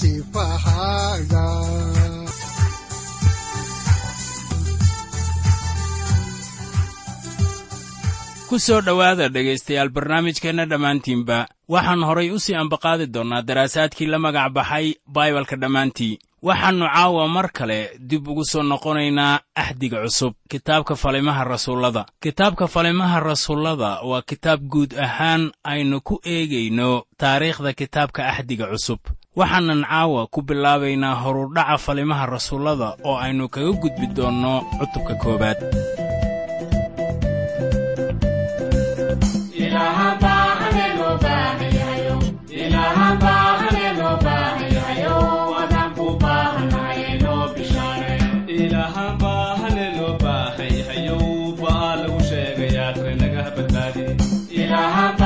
sifahaaga ku soo dhowaada dhegaystayaal barnaamijkeenna dhammaantiinba waxaan horay u sii ambaqaadi doonnaa daraasaadkii la magac baxay baibalka dhammaantii waxaannu caawa mar kale dib ugu soo noqonaynaa axdiga cusub kitaabka falimaha rasuullada. Kitaabka falimaha rasuullada waa kitaab guud ahaan aynu ku eegayno taariikhda kitaabka axdiga cusub. Waxaanan caawa ku bilaabaynaa horudhaca falimaha rasuullada oo aynu kaga gudbi doonno cutubka koowaad ilaha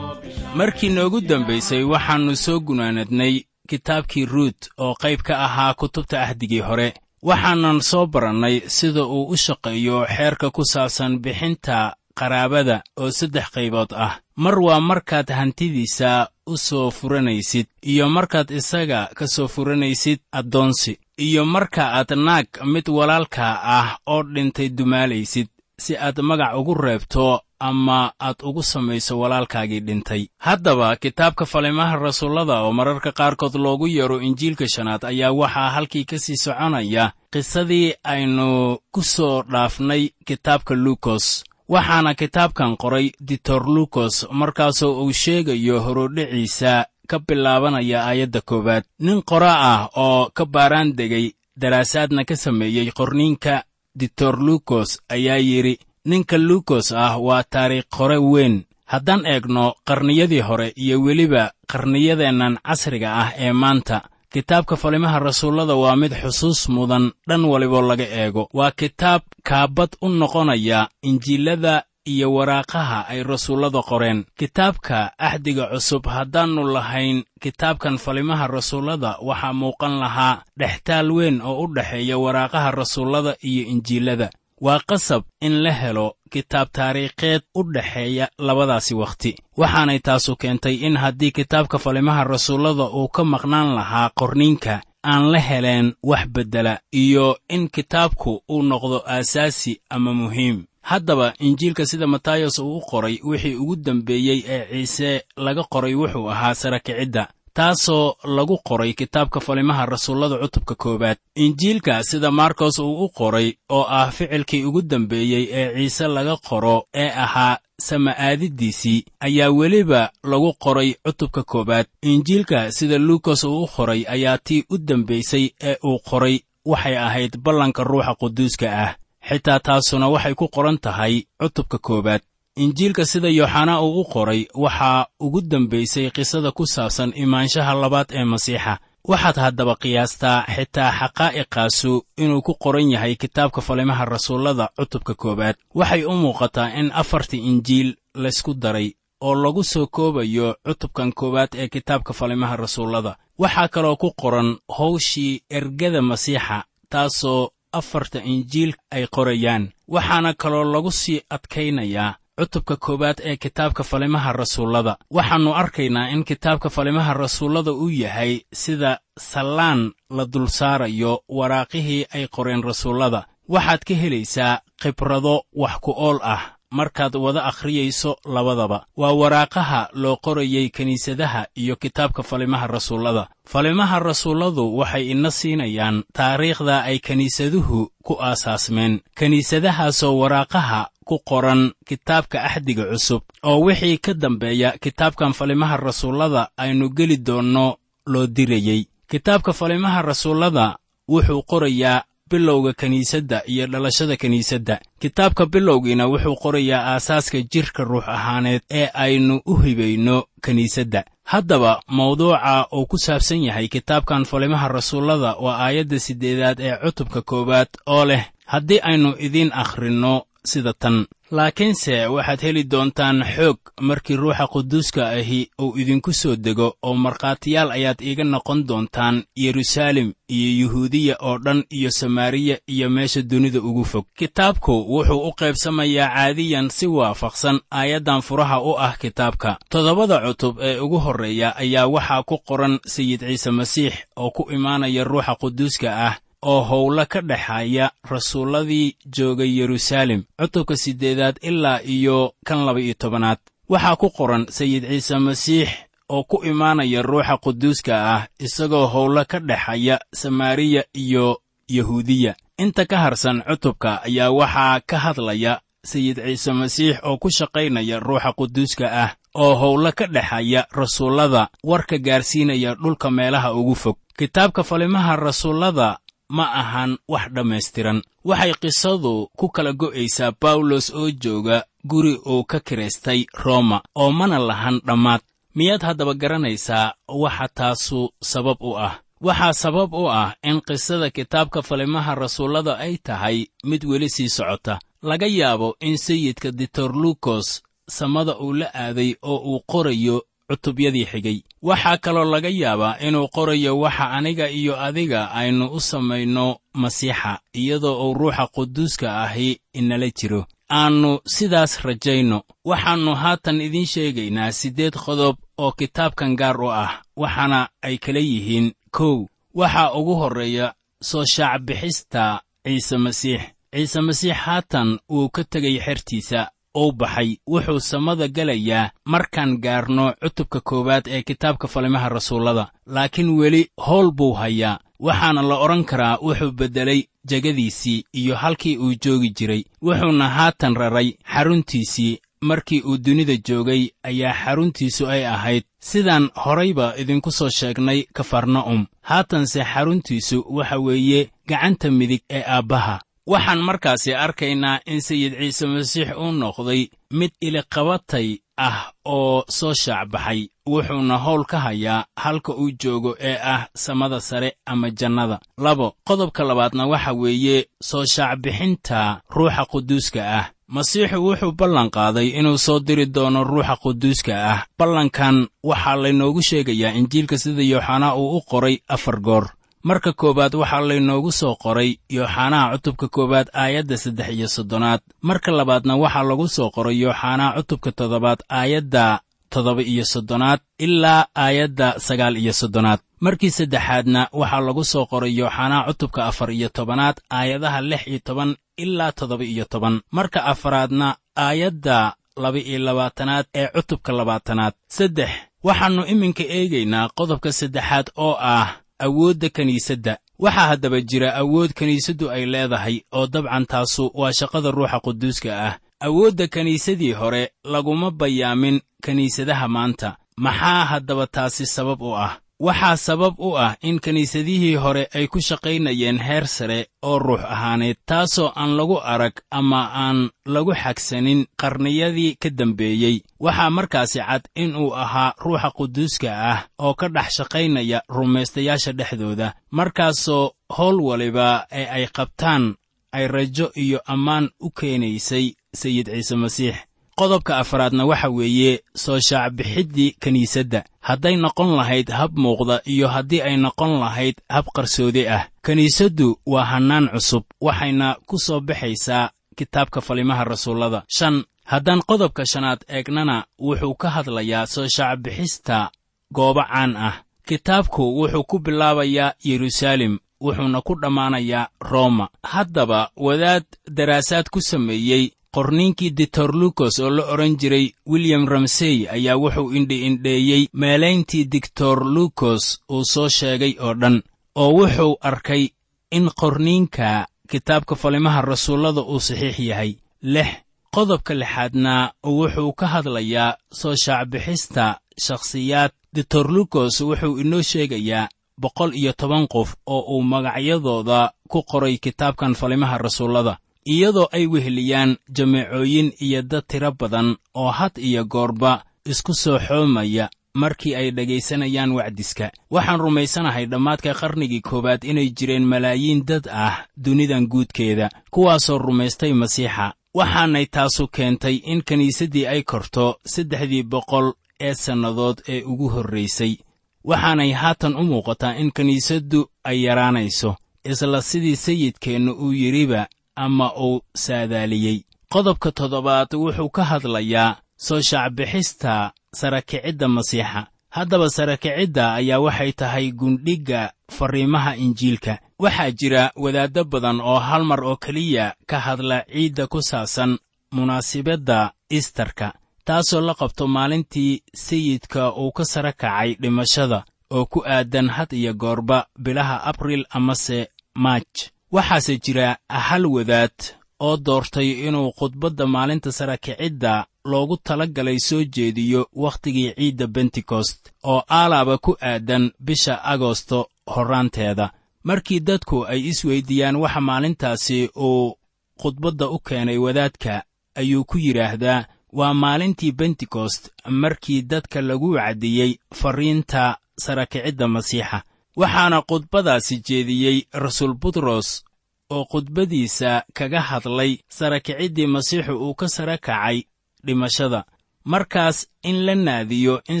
markii noogu dambaysay waxaannu soo gunaanadnay kitaabkii ruut oo qayb ka ahaa kutubta ahdigii hore. Waxaanan soo barannay sida uu u shaqeeyo xeerka ku saabsan bixinta qaraabada oo saddex qaybood ah. Mar waa markaad hantidiisa u soo furanaysid iyo markaad isaga ka soo furanaysid addoonsi iyo marka aad naag mid walaalka ah oo dhintay dumaalaysid si aad magac ugu reebto ama aad ugu samayso walaalkaagii dhintay. Haddaba kitaabka falimaha rasuullada oo mararka qaarkood loogu yeero injiilka shanaad ayaa waxaa halkii ka sii soconaya qisadii aynu ku soo dhaafnay kitaabka luukos waxaana kitaabkan qoray ditor lukos markaasoo uu sheegayo horodhiciisa ka bilaabanaya aayadda koowaad. Nin qora ah oo ka baaraan degay daraasaadna ka sameeyey qorniinka ditor lukos ayaa yidhi ninka lukos ah waa taariikh qore weyn. Haddaan eegno qarniyadii hore iyo weliba qarniyadeennan casriga ah ee maanta kitaabka falimaha rasuullada waa mid xusuus mudan dhan waliboo laga eego. Waa kitaab kaabad u noqonaya injiilada iyo waraaqaha ay rasuullada qoreen. Kitaabka axdiga cusub haddaannu lahayn kitaabkan falimaha rasuullada waxaa muuqan lahaa dhextaal weyn oo u dhexeeya waraaqaha rasuullada iyo injiilada waa qasab in la helo kitaab taariikheed u dhexeeya labadaasi wakhti. Waxaanay taasu keentay in haddii kitaabka falimaha rasuullada uu ka maqnaan lahaa qorniinka aan la heleen wax beddela iyo in kitaabku uu noqdo aasaasi ama muhiim. Haddaba injiilka sida matayos uu u qoray wixii ugu dambeeyey ee ciise laga qoray wuxuu ahaa sarakicidda taasoo lagu qoray kitaabka falimaha rasuullada cutubka koowaad. Injiilka sida markos uu u qoray oo ah ficilkii ugu dambeeyey ee ciise laga qoro ee ahaa sama'aadiddiisii ayaa weliba lagu qoray cutubka koowaad. Injiilka sida luukas uu u qoray ayaa tii u dambaysay ee uu qoray waxay ahayd ballanka ruuxa quduuska ah. Xitaa taasuna waxay ku qoran tahay cutubka koowaad injiilka sida yooxanaa uu u qoray waxaa ugu dambaysay qisada ku saabsan imaanshaha labaad ee masiixa. Waxaad haddaba qiyaastaa xitaa xaqaa'iqaasu inuu ku qoran yahay kitaabka falimaha rasuullada cutubka koowaad. Waxay u muuqataa in afartii injiil laysku daray oo lagu soo koobayo cutubkan koowaad ee kitaabka falimaha rasuullada. Waxaa kaloo ku qoran hawshii ergada masiixa taasoo afarta injiil ay qorayaan. Waxaana kaloo lagu sii adkaynayaa cutubka koowaad ee kitaabka falimaha rasuullada. Waxaannu arkaynaa in kitaabka falimaha rasuullada uu yahay sida sallaan la dul saarayo waraaqihii ay qoreen rasuullada. Waxaad ka helaysaa khibrado wax ku ool ah markaad wada akhriyayso labadaba. Waa waraaqaha loo qorayey kiniisadaha iyo kitaabka falimaha rasuullada. Falimaha rasuulladu waxay ina siinayaan taariikhda ay kiniisaduhu ku aasaasmeen. Kiniisadahaasoo waraaqaha ku qoran kitaabka axdiga cusub oo wixii ka dambeeya kitaabkan falimaha rasuullada aynu geli doonno loo dirayey kitaabka falimaha rasuullada wuxuu qorayaa bilowga kiniisadda iyo dhalashada kiniisadda kitaabka bilowgiina wuxuu qorayaa aasaaska jidhka ruux ahaaneed ee aynu u hibayno kiniisadda haddaba mawduuca uu ku saabsan yahay kitaabkan falimaha rasuullada waa aayadda siddeedaad ee cutubka koowaad oo leh haddii aynu idiin akhrinno sida tan. Laakiinse waxaad heli doontaan xoog markii ruuxa quduuska ahi uu idinku soo dego oo markhaatiyaal ayaad iiga noqon doontaan yeruusaalem iyo yuhuudiya oo dhan iyo samaariya iyo meesha dunida ugu fog. Kitaabku wuxuu u qaybsamayaa caadiyan si waafaqsan aayaddan furaha u ah kitaabka. Toddobada cutub ee ugu horreeya ayaa waxaa ku qoran sayid ciise masiix oo ku imaanaya ruuxa quduuska ah oo howlo ka dhexeeya rasuulladii joogay yeruusaalem cutubka siddeedaad ilaa iyo kan laba-iyo tobanaad. Waxaa ku qoran sayid ciise masiix oo ku imaanaya ruuxa quduuska ah isagoo howlo ka dhexeeya samaariya iyo yahuudiya. Inta ka harsan cutubka ayaa waxaa ka hadlaya sayid ciise masiix oo ku shaqaynaya ruuxa quduuska ah oo howlo ka dhexeeya rasuullada warka gaarsiinaya dhulka meelaha ugu fog. Kitaabka falimaha rasuullada ma ahan wax dhammaystiran. Waxay qisadu ku kala go'aysaa bawlos oo jooga guri uu ka kiraystay roma oo mana lahan dhammaad. Miyaad haddaba garanaysaa waxa taasu sabab u ah? Waxaa sabab u ah in qisada kitaabka falimaha rasuullada ay tahay mid weli sii socota. Laga yaabo in sayidka ditorlukos samada uu la aaday oo uu qorayo cutubyadii xigay. Waxaa kaloo laga yaabaa inuu qorayo waxa aniga iyo adiga aynu u samayno masiixa iyadoo uu ruuxa quduuska ahi inala jiro. Aannu sidaas rajayno. Waxaannu haatan idiin sheegaynaa siddeed qodob oo kitaabkan gaar u ah waxaana ay kala yihiin kow. Waxaa ugu horreeya soo shaacbixista ciise masiix. Ciise masiix haatan wuu ka tegay xertiisa uu baxay wuxuu samada gelayaa markaan gaarno cutubka koowaad ee kitaabka falimaha rasuullada. Laakiin weli howl buu hayaa waxaana la odhan karaa wuxuu beddelay jegadiisii iyo halkii uu joogi jiray. Wuxuuna haatan raray xaruntiisii markii uu dunida joogay ayaa xaruntiisu ay ahayd. Sidaan horayba idinku soo sheegnay kafarna'um. Haatanse xaruntiisu waxa weeye gacanta midig ee aabbaha waxaan markaasi arkaynaa in sayid ciise masiix uu noqday mid iliqabatay ah oo soo shaacbaxay. Wuxuuna howl ka hayaa halka uu joogo ee ah samada sare ama jannada. Labo qodobka labaadna waxa weeye soo shaacbixinta ruuxa quduuska ah. Masiixu wuxuu ballan qaaday inuu soo diri doono ruuxa quduuska ah. Ballankan waxaa laynoogu sheegayaa injiilka sida yooxanaa uu u qoray afar goor marka koowaad waxaa laynoogu soo qoray yooxanaha cutubka koowaad aayadda saddex iyo soddonaad. Marka labaadna waxaa lagu soo qoray yooxanaha cutubka toddobaad aayadda toddoba iyo soddonaad ilaa aayadda sagaal iyo soddonaad. Markii saddexaadna waxaa lagu soo qoray yooxanaha cutubka afar iyo tobanaad aayadaha lix iyo toban ilaa toddoba iyo toban. Marka afaraadna aayadda laba iyo labaatanaad ee cutubka labaatanaad. Saddex waxaannu iminka eegaynaa qodobka saddexaad oo ah awoodda kiniisadda waxaa haddaba jira awood kiniisaddu ay leedahay oo dabcan taasu waa shaqada ruuxa quduuska ah. Awoodda kiniisadii hore laguma bayaamin kiniisadaha maanta. Maxaa haddaba taasi sabab u ah waxaa sabab u ah in kiniisadihii hore ay ku shaqaynayeen heer sare oo ruux ahaaneed taasoo aan lagu arag ama aan lagu xagsanin qarniyadii ka dambeeyey. Waxaa markaasi cad in uu ahaa ruuxa quduuska ah oo ka dhex shaqaynaya rumaystayaasha dhexdooda markaasoo howl waliba ee ay qabtaan ay rajo iyo ammaan u keenaysay sayid ciise masiix qodobka afraadna waxa weeye soo shaacbixiddii kiniisadda hadday noqon lahayd hab muuqda iyo haddii ay noqon lahayd hab qarsoodi ah. Kiniisaddu waa hannaan cusub waxayna ku soo baxaysaa kitaabka falimaha rasuullada. Shan haddaan qodobka shanaad eegnana wuxuu ka hadlayaa soo shaacbixista goobo caan ah. Kitaabku wuxuu ku bilaabayaa yeruusaalem wuxuuna ku dhammaanayaa rooma. Haddaba wadaad daraasaad ku sameeyey qorniinkii ditorlukos oo la odhan jiray william ramsey ayaa wuxuu indhi-indheeyey meelayntii dictor lukos uu soo sheegay oo dhan oo wuxuu arkay in qorniinka kitaabka falimaha rasuullada uu saxiix yahay. Lix qodobka lixaadna wuxuu ka hadlayaa soo shaacbixista shakhsiyaad ditorlukos wuxuu inoo sheegayaa boqol iyo toban qof oo uu magacyadooda ku qoray kitaabkan falimaha rasuullada iyadoo ay weheliyaan jameecooyin iyo dad tiro badan oo had iyo goorba isku soo xoomaya markii ay dhegaysanayaan wacdiska. Waxaan rumaysanahay dhammaadka qarnigii koowaad inay jireen malaayiin dad ah dunidan guudkeeda kuwaasoo rumaystay masiixa. Waxaanay taasu keentay in kiniisaddii ay korto saddexdii boqol ee sannadood ee ugu horraysay waxaanay haatan u muuqataa in kiniisaddu ay yaraanayso isla sidii sayidkeennu uu yidhiba ama uu saadaaliyey. Qodobka toddobaad wuxuu ka hadlayaa soo shaacbixista sarakicidda masiixa. Haddaba sarakicidda ayaa waxay tahay gundhigga farriimaha injiilka. Waxaa jira wadaaddo badan oo hal mar oo keliya ka hadla ciidda ku saabsan munaasibadda istarka taasoo la qabto maalintii sayidka uu ka sara kacay dhimashada oo ku aadan had iyo goorba bilaha abriil amase maaj waxaase jira hal wadaad oo doortay inuu khudbadda maalinta sarakicidda loogu tala galay soo jeediyo wakhtigii ciidda bentekost oo aalaaba ku aadan bisha agosto horraanteeda. Markii dadku ay isweyddiiyaan waxa maalintaasi uu khudbadda u keenay wadaadka ayuu ku yidhaahdaa waa maalintii bentekost markii dadka lagu wacdiyey farriinta sarakicidda masiixa waxaana khudbadaasi jeediyey rasuul butros oo khudbadiisa kaga hadlay sarakiciddii masiixu uu ka sara kacay dhimashada. Markaas in la naadiyo in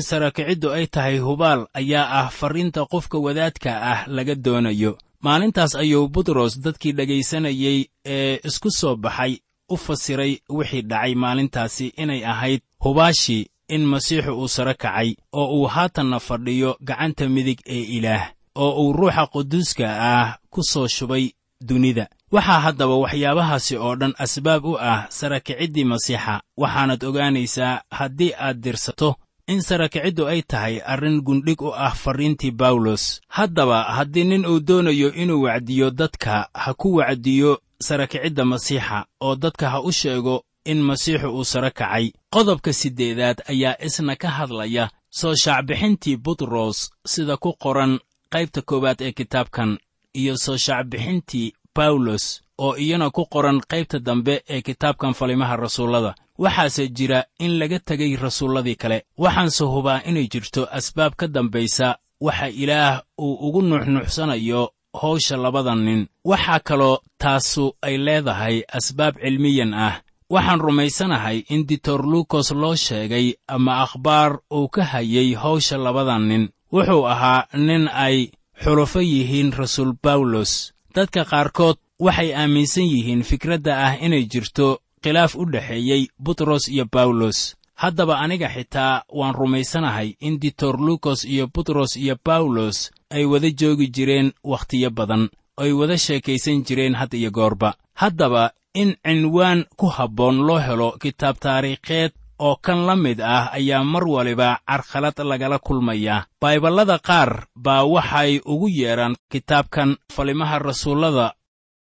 sarakiciddu ay tahay hubaal ayaa ah farriinta qofka wadaadka ah laga doonayo. Maalintaas ayuu butros dadkii dhegaysanayey ee isku soo baxay u fasiray wixii dhacay maalintaasi inay ahayd hubaashii in masiixu uu sare kacay oo uu haatanna fadhiyo gacanta midig ee ilaah oo uu ruuxa quduuska ah ku soo shubay dunida. Waxaa haddaba waxyaabahaasi oo dhan asbaab u ah sarakiciddii masiixa waxaanad ogaanaysaa haddii aad dirsato in sarakiciddu ay tahay arrin gundhig u ah farriintii bawlos haddaba haddii nin uu doonayo inuu wacdiyo dadka ha ku wacdiyo sarakicidda masiixa oo dadka ha u sheego in masiixu uu sare kacay. Qodobka siddeedaad ayaa isna ka hadlaya soo shaacbixintii butros sida ku qoran qaybta koowaad ee kitaabkan iyo soo shaacbixintii bawlos oo iyana ku qoran qaybta dambe ee kitaabkan falimaha rasuullada. Waxaase jira in laga tegay rasuulladii kale. Waxaanse hubaa inay jirto asbaab ka dambaysa waxa ilaah uu ugu nuuxnuuxsanayo hawsha labada nin. Waxaa kaloo taasu ay leedahay asbaab cilmiyan ah. Waxaan rumaysanahay in ditor lukos loo sheegay ama akhbaar uu ka hayay hawsha labada nin wuxuu ahaa nin ay xulufo yihiin rasuul bawlos dadka qaarkood waxay aaminsan yihiin fikradda ah inay jirto khilaaf u dhexeeyey butros iyo bawlos haddaba aniga xitaa waan rumaysanahay in ditor lukos iyo butros iyo bawlos ay wada joogi jireen wakhtiyo badan oy wada sheekaysan jireen had iyo goorba. Haddaba in cinwaan ku habboon loo helo kitaab taariikheed oo kan la mid ah ayaa mar waliba carkhalad lagala kulmaya. Bayballada qaar baa waxay ugu yeedhaan kitaabkan falimaha rasuullada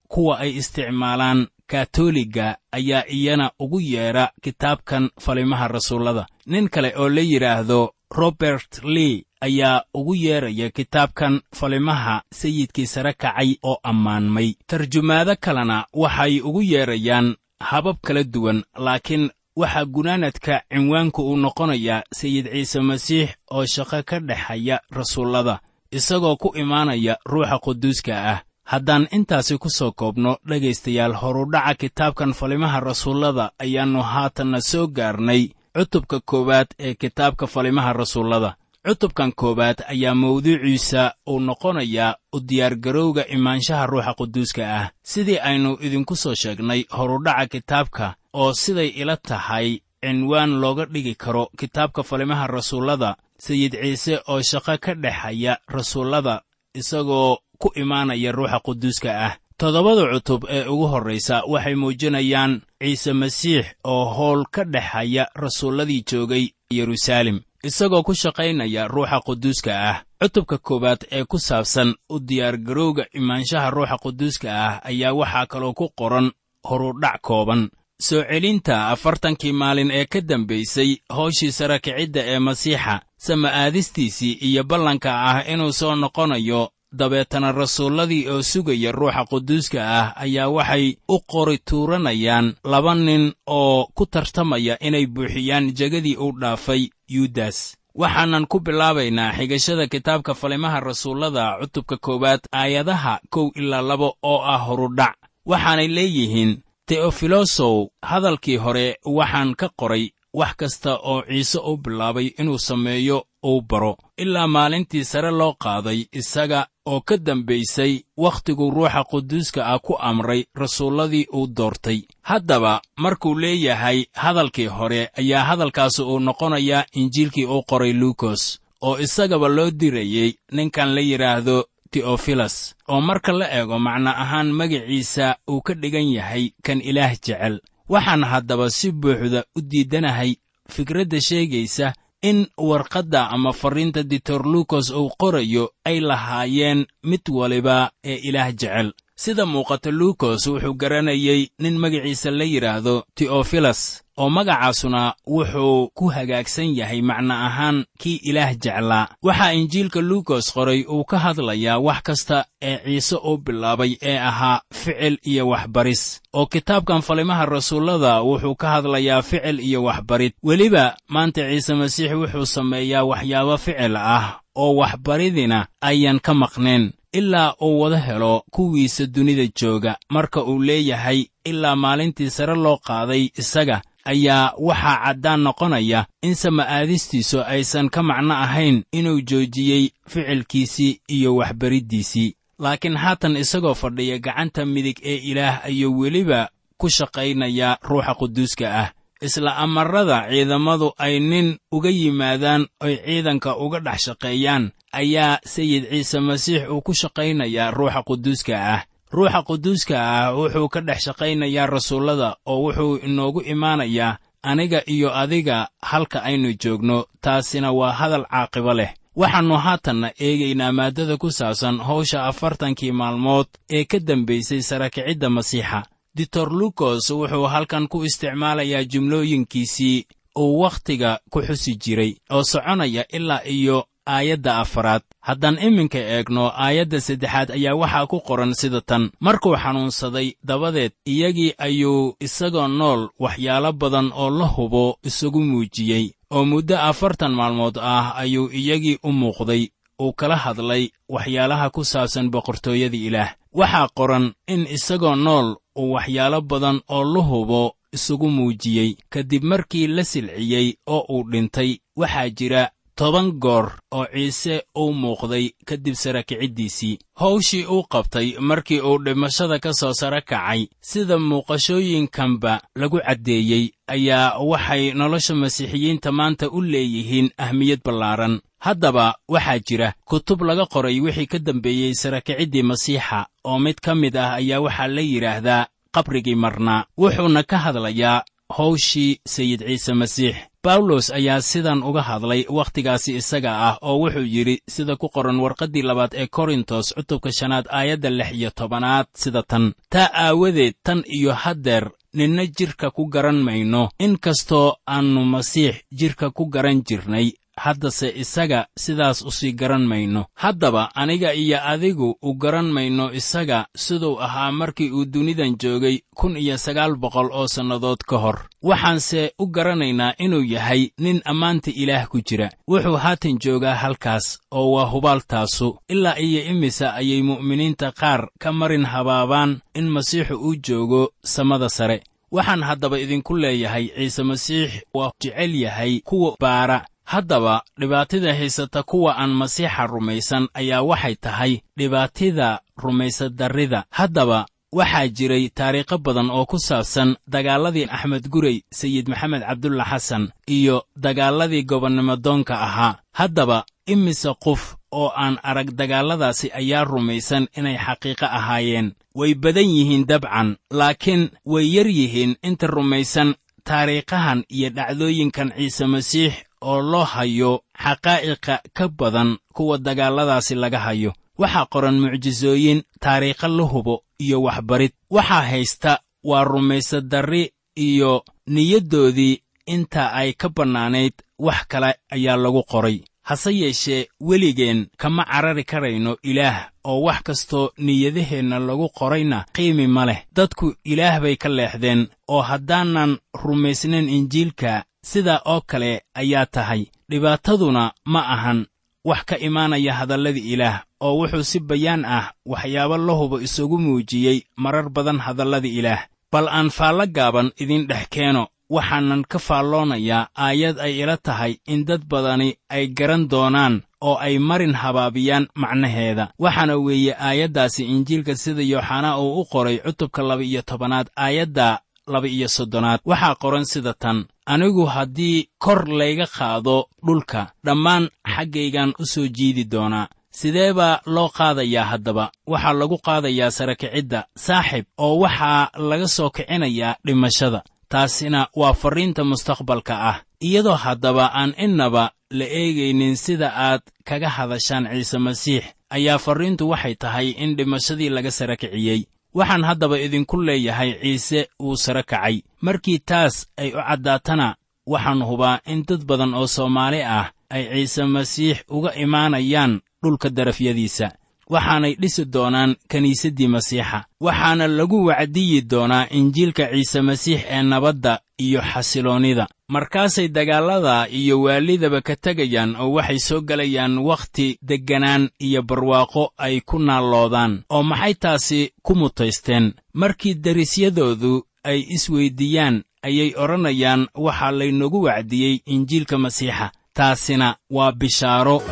kuwa ay isticmaalaan katoliga ayaa iyana ugu yeedha kitaabkan falimaha rasuullada. Nin kale oo la yidhaahdo robert lee ayaa ugu yeedhaya kitaabkan falimaha sayidkii sare kacay oo ammaanmay. Tarjumaado kalena waxay ugu yeedhayaan habab kala duwan laakiin waxaa gunaanadka cinwaanku uu noqonayaa sayid ciise masiix oo shaqo ka dhexaya rasuullada isagoo ku imaanaya ruuxa quduuska ah. Haddaan intaasi ku soo koobno dhegaystayaal horudhaca kitaabkan falimaha rasuullada ayaannu haatanna soo gaarnay cutubka koowaad ee kitaabka falimaha rasuullada cutubkan koowaad ayaa mawduuciisa uu noqonayaa u diyaargarowga imaanshaha ruuxa quduuska ah. Sidii aynu idinku soo sheegnay horudhaca kitaabka oo siday ila tahay cinwaan looga dhigi karo kitaabka falimaha rasuullada sayid ciise oo shaqo ka dhexaya rasuullada isagoo ku imaanaya ruuxa quduuska ah. Toddobada cutub ee ugu horraysa waxay muujinayaan ciise masiix oo howl ka dhexaya rasuulladii joogay yeruusaalem isagoo ku shaqaynaya ruuxa quduuska ah. Cutubka koowaad ee ku saabsan u diyaargarowga imaanshaha ruuxa quduuska ah ayaa waxaa kaloo ku qoran horudhac kooban. Soo celinta afartankii maalin ee ka dambaysay hawshii sarakicidda ee masiixa sama aadistiisii iyo ballanka ah inuu soo noqonayo dabeetana rasuulladii oo sugaya ruuxa quduuska ah ayaa waxay u qori tuuranayaan laba nin oo ku tartamaya inay buuxiyaan jegadii uu dhaafay yuudas waxaanan ku bilaabaynaa xigashada kitaabka falimaha rasuullada cutubka koowaad aayadaha kow ilaa laba oo ah horudhac waxaanay leeyihiin teofilosow hadalkii hore waxaan ka qoray wax kasta oo ciise u bilaabay inuu sameeyo uu baro. Ilaa maalintii sare loo qaaday isaga oo ka dambaysay wakhtiguu ruuxa quduuska ah ku amray rasuulladii uu doortay. Haddaba markuu leeyahay hadalkii hore ayaa hadalkaasi uu noqonayaa injiilkii uu qoray luukos oo isagaba loo dirayey ninkan la yidhaahdo teofilas oo marka la eego macno ahaan magaciisa uu ka dhigan yahay kan ilaah jecel waxaan haddaba si buuxda u diidanahay fikradda sheegaysa in warqadda ama farriinta ditor lukos uu qorayo ay lahaayeen mid waliba ee ilaah jecel sida muuqata lukos wuxuu garanayey nin magaciisa la yidhaahdo teofilas oo magacaasuna wuxuu ku hagaagsan yahay macno ahaan kii ilaah jeclaa. Waxaa injiilka lukos qoray uu ka hadlayaa wax kasta ee ciise uu bilaabay ee ahaa ficil iyo waxbaris oo kitaabkan falimaha rasuullada wuxuu ka hadlayaa ficil iyo waxbarid. Weliba maanta ciise masiix wuxuu sameeyaa waxyaabo ficil ah oo waxbaridina ayaan ka maqnayn ilaa uu wada helo kuwiisa dunida jooga. Marka uu leeyahay ilaa maalintii sare loo qaaday isaga ayaa waxaa caddaan noqonaya in sama'aadistiisu aysan ka macno ahayn inuu joojiyey ficilkiisii iyo waxbariddiisii laakiin haatan isagoo fadhiya gacanta midig ee ilaah ayuu weliba ku shaqaynayaa ruuxa quduuska ah isla amarada ciidamadu ay nin uga yimaadaan oy ciidanka uga dhex shaqeeyaan ayaa sayid ciise masiix uu ku shaqaynayaa ruuxa quduuska ah. Ruuxa quduuska ah wuxuu ka dhex shaqaynayaa rasuullada oo wuxuu inoogu imaanayaa aniga iyo adiga halka aynu joogno taasina waa hadal caaqibo leh. Waxaannu haatanna eegaynaa maaddada ku saabsan hawsha afartankii maalmood ee ka dambaysay sarakicidda masiixa ditor lukos wuxuu halkan ku isticmaalayaa jumlooyinkiisii uu wakhtiga ku xusi jiray oo soconaya ilaa iyo aayadda afaraad. Haddaan iminka eegno aayadda saddexaad ayaa waxaa ku qoran sida tan. Markuu xanuunsaday dabadeed iyagii ayuu isagoo nool waxyaalo badan oo la hubo isagu muujiyey oo muddo afartan maalmood ah ayuu iyagii u muuqday uu kala hadlay waxyaalaha ku saabsan boqortooyada ilaah. Waxaa qoran in isagoo nool uu waxyaalo badan oo la hubo isugu muujiyey. Kadib markii la silciyey oo uu dhintay waxaa jira toban goor oo ciise uu muuqday kadib sarakiciddiisii hawshii uu qabtay markii uu dhimashada ka soo sara kacay sida muuqashooyinkanba lagu caddeeyey ayaa waxay nolosha masiixiyiinta maanta u leeyihiin ahmiyad ballaaran. Haddaba waxaa jira kutub laga qoray wixii ka dambeeyey sarakiciddii masiixa oo mid ka mid ah ayaa waxaa la yidhaahdaa qabrigii marnaa. Wuxuuna ka hadlayaa hawshii sayid ciise masiix bawlos ayaa sidan uga hadlay wakhtigaasi isaga ah oo wuxuu yidhi sida ku qoran warqaddii labaad ee korintos cutubka shanaad aayadda lix iyo tobanaad sida tan taa aawadeed tan iyo haddeer ninna jidhka ku garan mayno. In kastoo aannu masiix jidhka ku garan jirnay haddase isaga sidaas u sii garan mayno. Haddaba aniga iyo adigu u garan mayno isaga siduu ahaa markii uu dunidan joogay kun iyo sagaal boqol oo sannadood ka hor. Waxaanse u garanaynaa inuu yahay nin ammaanta ilaah ku jira. Wuxuu haatan joogaa halkaas oo waa hubaaltaasu ilaa iyo imisa ayay mu'miniinta qaar ka marin habaabaan in masiixu uu joogo samada sare. Waxaan haddaba idinku leeyahay ciise masiix waa jecel yahay kuwa baara haddaba dhibaatida haysata kuwa aan masiixa rumaysan ayaa waxay tahay dhibaatida rumaysadarrida. Haddaba waxaa jiray taariikho badan oo ku saabsan dagaalladii axmed gurey sayid maxamed cabdulla xasan iyo dagaalladii gobonnimodoonka ahaa. Haddaba imise qof oo aan arag dagaalladaasi ayaa rumaysan inay xaqiiqo ahaayeen. Way badan yihiin dabcan laakiin way yar yihiin inta rumaysan taariikhahan iyo dhacdooyinkan ciise masiix oo loo hayo xaqaa'iqa ka badan kuwa dagaalladaasi laga hayo. Waxaa qoran mucjisooyin taariikho la hubo iyo waxbarid. Waxaa haysta waa rumaysadarri iyo niyaddoodii inta ay ka bannaanayd wax kale ayaa lagu qoray. Hase yeeshee weligeen kama carari karayno ilaah oo wax kastoo niyadaheenna lagu qorayna qiimi ma leh. Dadku ilaah bay ka leexdeen oo haddaanan rumaysnayn injiilka sidaa oo kale ayaa tahay dhibaataduna ma ahan. Wax ka imaanaya hadalladii ilaah oo wuxuu si bayaan ah waxyaabo la hubo isugu muujiyey marar badan hadalladii ilaah. Bal aan faallo gaaban idin dhex keeno waxaanan ka faalloonayaa aayad ay ila tahay in dad badani ay garan doonaan oo ay marin habaabiyaan macnaheeda. Waxaana weeye aayaddaasi injiilka sida yooxanaa uu u qoray cutubka laba-iyo tobanaad aayadda laba-iyo soddonaad. Waxaa qoran sida tan anigu haddii kor layga qaado dhulka dhammaan xaggaygaan u soo jiidi doonaa. Sidee baa loo qaadayaa haddaba? Waxaa lagu qaadayaa sarakicidda saaxib oo waxaa laga soo kicinayaa dhimashada. Taasina waa farriinta mustaqbalka ah. Iyadoo haddaba aan innaba la eegaynin sida aad kaga hadashaan ciise masiix ayaa farriintu waxay tahay in dhimashadii laga sara kiciyey waxaan haddaba idinku leeyahay ciise wuu sara kacay. Markii taas ay u caddaatana waxaan hubaa in dad badan oo soomaali ah ay ciise masiix uga imaanayaan dhulka darafyadiisa. Waxaanay dhisi doonaan kiniisaddii masiixa. Waxaana lagu wacdiyi doonaa injiilka ciise masiix ee nabadda iyo xasiloonnida markaasay dagaallada iyo waalidaba ka tegayaan oo waxay soo gelayaan wakhti degganaan iyo barwaaqo ay ku naalloodaan oo maxay taasi ku mutaysteen? Markii derisyadoodu ay isweyddiiyaan ayay odhanayaan waxaa laynogu wacdiyey injiilka masiixa taasina waa bishaaro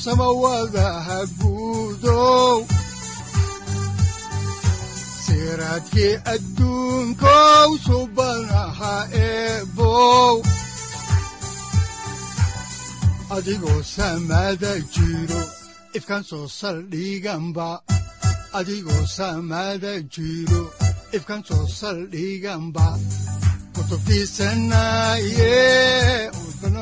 masiixow samawadaha guudow siraadkii adduunkow subanaha eebow adigoo samada jiro ifkan soo saldhiganba adigoo saaciiday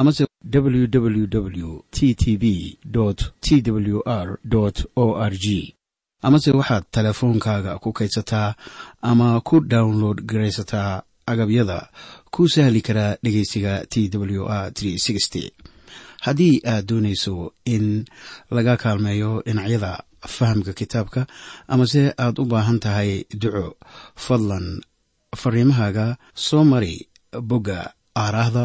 amase www t t b t w r o r g amase waxaad teleefoonkaaga ku kaydsataa ama ku download garaysataa agabyada ku sahli karaa dhegeysiga t w r haddii aad doonayso in laga kaalmeeyo dhinacyada fahamka kitaabka amase aad u baahan tahay duco fadlan fariimahaaga soo mari bogga aaraahda